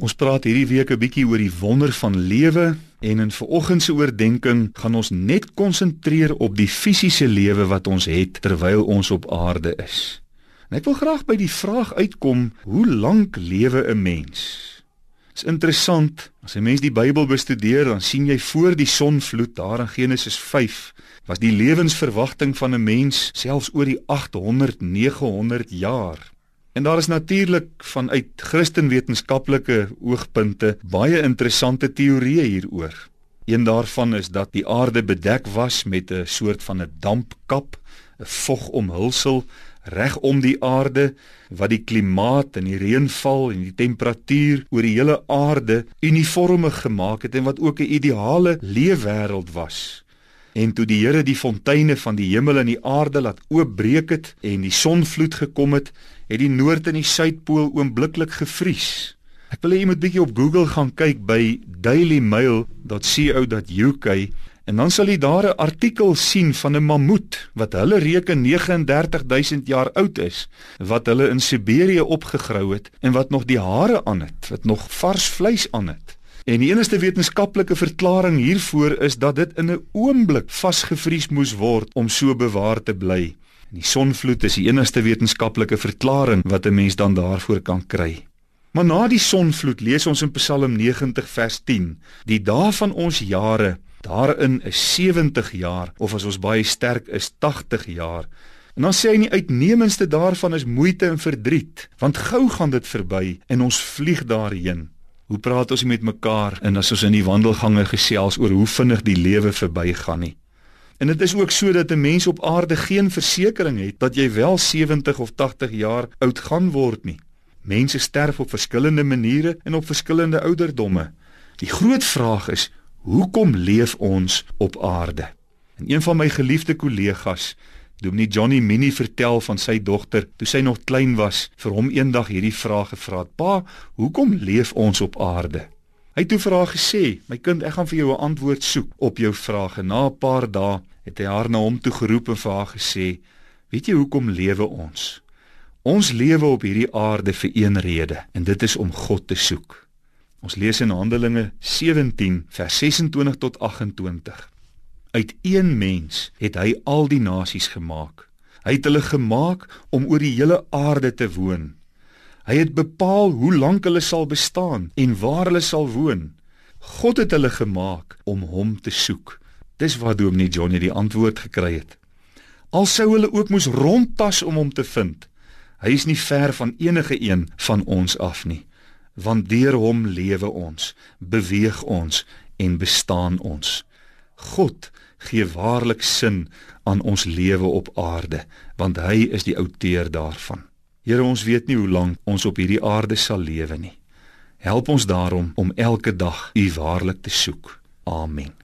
Ons praat hierdie week 'n bietjie oor die wonder van lewe en in vanoggend se oordeenking gaan ons net konsentreer op die fisiese lewe wat ons het terwyl ons op aarde is. En ek wil graag by die vraag uitkom, hoe lank lewe 'n mens? Dit is interessant, as 'n mens die Bybel bestudeer, dan sien jy voor die sonvloed daar in Genesis 5 was die lewensverwagting van 'n mens selfs oor die 800 900 jaar. En daar is natuurlik vanuit Christenwetenskaplike oogpunte baie interessante teorieë hieroor. Een daarvan is dat die aarde bedek was met 'n soort van 'n dampkap, 'n vogomhulsel reg om die aarde wat die klimaat en die reënval en die temperatuur oor die hele aarde uniformig gemaak het en wat ook 'n ideale leefwêreld was. En toe die Here die fonteine van die hemel en die aarde laat oopbreek het en die sonvloed gekom het, het die noord en die suidpool oombliklik gevries. Ek wil hê jy moet bietjie op Google gaan kyk by dailymail.co.uk en dan sal jy daar 'n artikel sien van 'n mammoet wat hulle reken 39000 jaar oud is, wat hulle in Siberië opgegrou het en wat nog die hare aan het, wat nog vars vleis aan het. En die enigste wetenskaplike verklaring hiervoor is dat dit in 'n oomblik vasgevries moes word om so bewaar te bly. En die sonvloed is die enigste wetenskaplike verklaring wat 'n mens dan daarvoor kan kry. Maar na die sonvloed lees ons in Psalm 90 vers 10: Die dae van ons jare, daarin is 70 jaar of as ons baie sterk is 80 jaar. En dan sê hy die uitnemendste daarvan is moeite en verdriet, want gou gaan dit verby en ons vlieg daarheen. Hoe praat ons met mekaar en as ons in die wandelgange gesels oor hoe vinnig die lewe verbygaan nie. En dit is ook so dat 'n mens op aarde geen versekering het dat jy wel 70 of 80 jaar oud gaan word nie. Mense sterf op verskillende maniere en op verskillende ouderdomme. Die groot vraag is: hoekom leef ons op aarde? En een van my geliefde kollegas Dominee Johnny Minnie vertel van sy dogter toe sy nog klein was, vir hom eendag hierdie vraag gevra: "Pa, hoekom leef ons op aarde?" Hy het toe vir haar gesê: "My kind, ek gaan vir jou 'n antwoord soek op jou vraag." En na 'n paar dae het hy haar na hom toe geroep en vir haar gesê: "Weet jy hoekom lewe ons? Ons lewe op hierdie aarde vir een rede, en dit is om God te soek." Ons lees in Handelinge 17 vers 26 tot 28. Uit een mens het hy al die nasies gemaak. Hy het hulle gemaak om oor die hele aarde te woon. Hy het bepaal hoe lank hulle sal bestaan en waar hulle sal woon. God het hulle gemaak om hom te soek. Dis waar Dominee Johnny die antwoord gekry het. Al sou hulle ook moes rondtas om hom te vind. Hy is nie ver van enige een van ons af nie, want deur hom lewe ons, beweeg ons en bestaan ons. God gee waarlik sin aan ons lewe op aarde, want hy is die outeur daarvan. Here, ons weet nie hoe lank ons op hierdie aarde sal lewe nie. Help ons daarom om elke dag U waarlik te soek. Amen.